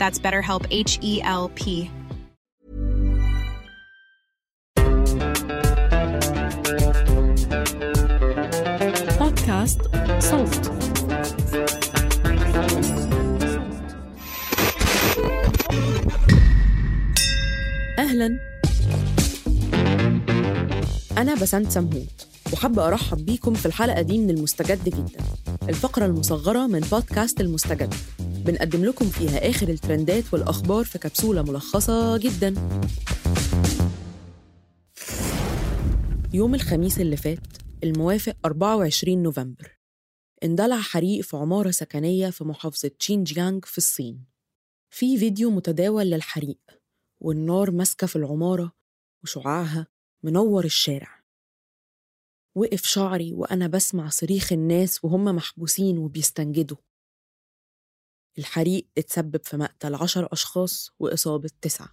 That's BetterHelp H E L P. بودكاست صوت أهلا. أنا بسنت سمهوت وحابة أرحب بيكم في الحلقة دي من المستجد جدا. الفقرة المصغرة من بودكاست المستجد. بنقدم لكم فيها آخر الترندات والأخبار في كبسولة ملخصة جدا. يوم الخميس اللي فات الموافق 24 نوفمبر اندلع حريق في عمارة سكنية في محافظة تشينجيانغ في الصين. في فيديو متداول للحريق والنار ماسكة في العمارة وشعاعها منور الشارع. وقف شعري وأنا بسمع صريخ الناس وهم محبوسين وبيستنجدوا. الحريق اتسبب في مقتل عشر أشخاص وإصابة تسعة.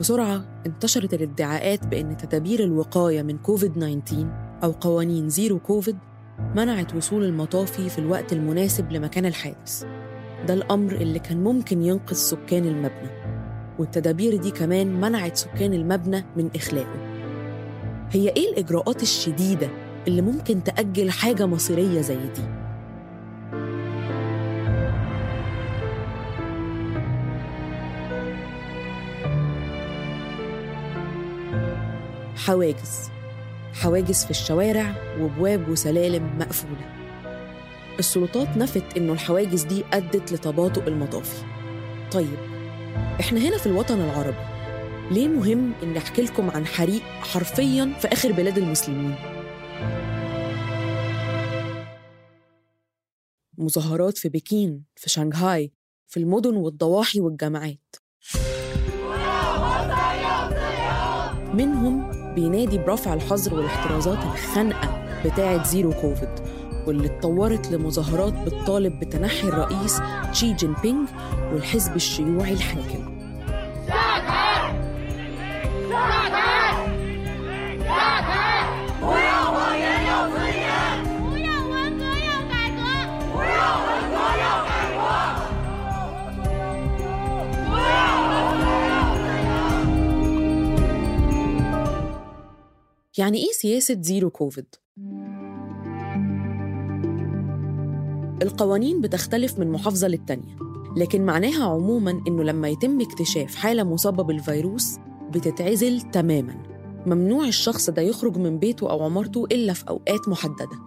بسرعة انتشرت الادعاءات بأن تدابير الوقاية من كوفيد 19 أو قوانين zero Covid منعت وصول المطافي في الوقت المناسب لمكان الحادث. ده الأمر اللي كان ممكن ينقذ سكان المبنى والتدابير دي كمان منعت سكان المبنى من إخلاقه. هي إيه الإجراءات الشديدة اللي ممكن تأجل حاجة مصيرية زي دي؟ حواجز. حواجز في الشوارع وبواب وسلالم مقفولة. السلطات نفت إنه الحواجز دي أدت لتباطؤ المطافي. طيب إحنا هنا في الوطن العربي. ليه مهم إن أحكي لكم عن حريق حرفياً في آخر بلاد المسلمين؟ مظاهرات في بكين في شنغهاي في المدن والضواحي والجامعات. منهم بينادي برفع الحظر والاحترازات الخانقة بتاعة zero Covid واللي اتطورت لمظاهرات بتطالب بتنحي الرئيس تشي جين بينج والحزب الشيوعي الحاكم. يعني إيه سياسة zero Covid؟ القوانين بتختلف من محافظة للتانية لكن معناها عموماً إنه لما يتم اكتشاف حالة مصابة بالفيروس بتتعزل تماماً. ممنوع الشخص ده يخرج من بيته أو عمارته إلا في أوقات محددة.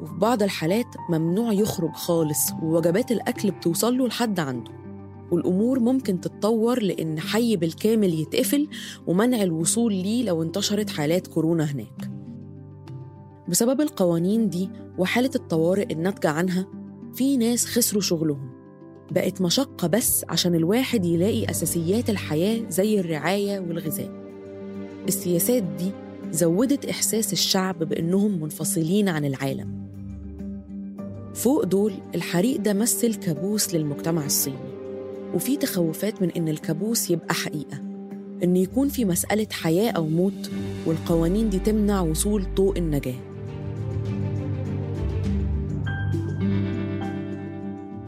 وفي بعض الحالات ممنوع يخرج خالص ووجبات الأكل بتوصل له لحد عنده. والأمور ممكن تتطور لأن حي بالكامل يتقفل ومنع الوصول ليه لو انتشرت حالات كورونا هناك. بسبب القوانين دي وحالة الطوارئ الناتجة عنها في ناس خسروا شغلهم. بقت مشقة بس عشان الواحد يلاقي أساسيات الحياة زي الرعاية والغذاء. السياسات دي زودت إحساس الشعب بأنهم منفصلين عن العالم. فوق دول الحريق ده مثل كابوس للمجتمع الصيني. وفي تخوفات من إن الكابوس يبقى حقيقة. إن يكون في مسألة حياة أو موت والقوانين دي تمنع وصول ضوء النجاة.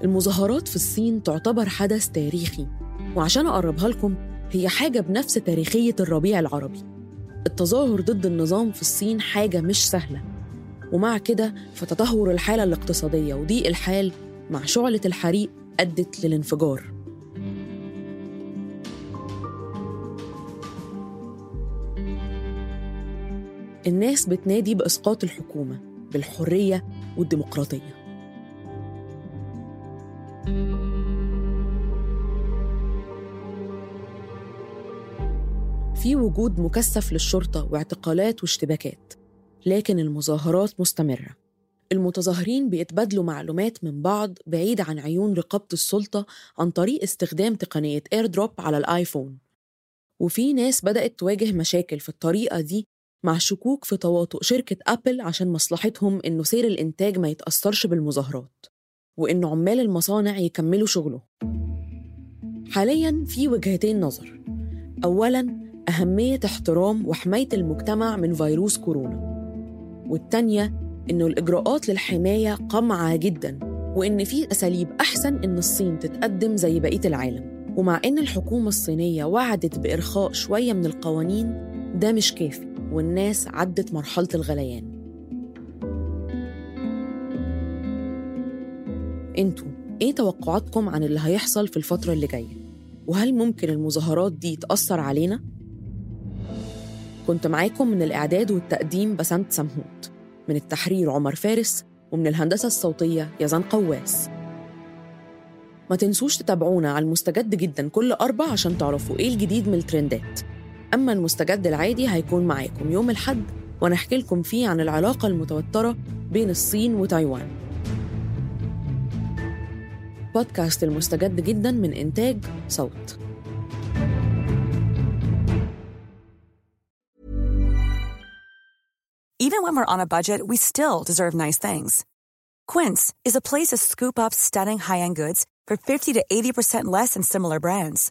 المظاهرات في الصين تعتبر حدث تاريخي وعشان أقربها لكم هي حاجة بنفس تاريخية الربيع العربي. التظاهر ضد النظام في الصين حاجة مش سهلة. ومع كده فتدهور الحالة الاقتصادية وضيق الحال مع شعلة الحريق أدت للانفجار. الناس بتنادي بإسقاط الحكومة بالحرية والديمقراطية. في وجود مكثف للشرطة واعتقالات واشتباكات لكن المظاهرات مستمرة. المتظاهرين بيتبادلوا معلومات من بعض بعيد عن عيون رقابة السلطة عن طريق استخدام تقنية ايردروب على الآيفون. وفي ناس بدأت تواجه مشاكل في الطريقة دي مع شكوك في تواطؤ شركة أبل عشان مصلحتهم إنه سير الإنتاج ما يتأثرش بالمظاهرات وإن عمال المصانع يكملوا شغله. حالياً في وجهتين نظر. أولاً أهمية احترام وحماية المجتمع من فيروس كورونا. والتانية إنه الإجراءات للحماية قمعة جداً وإن في أساليب أحسن إن الصين تتقدم زي بقية العالم. ومع إن الحكومة الصينية وعدت بإرخاء شوية من القوانين ده مش كافي. والناس عدت مرحلة الغليان أنتوا إيه توقعاتكم عن اللي هيحصل في الفترة اللي جاية؟ وهل ممكن المظاهرات دي تأثر علينا؟ كنت معاكم من الإعداد والتقديم بسنت سمهوت من التحرير عمر فارس ومن الهندسة الصوتية يزن قواس ما تنسوش تتابعونا على المستجد جدا كل أربع عشان تعرفوا إيه الجديد من الترندات أما المستجد العادي هيكون معاكم يوم الحد ونحكي لكم فيه عن العلاقة المتوترة بين الصين وتايوان بودكاست المستجد جدا من إنتاج صوت Even when we're on a budget, we still deserve nice things. Quince is a place to scoop up stunning high-end goods for 50 to 80% less than similar brands.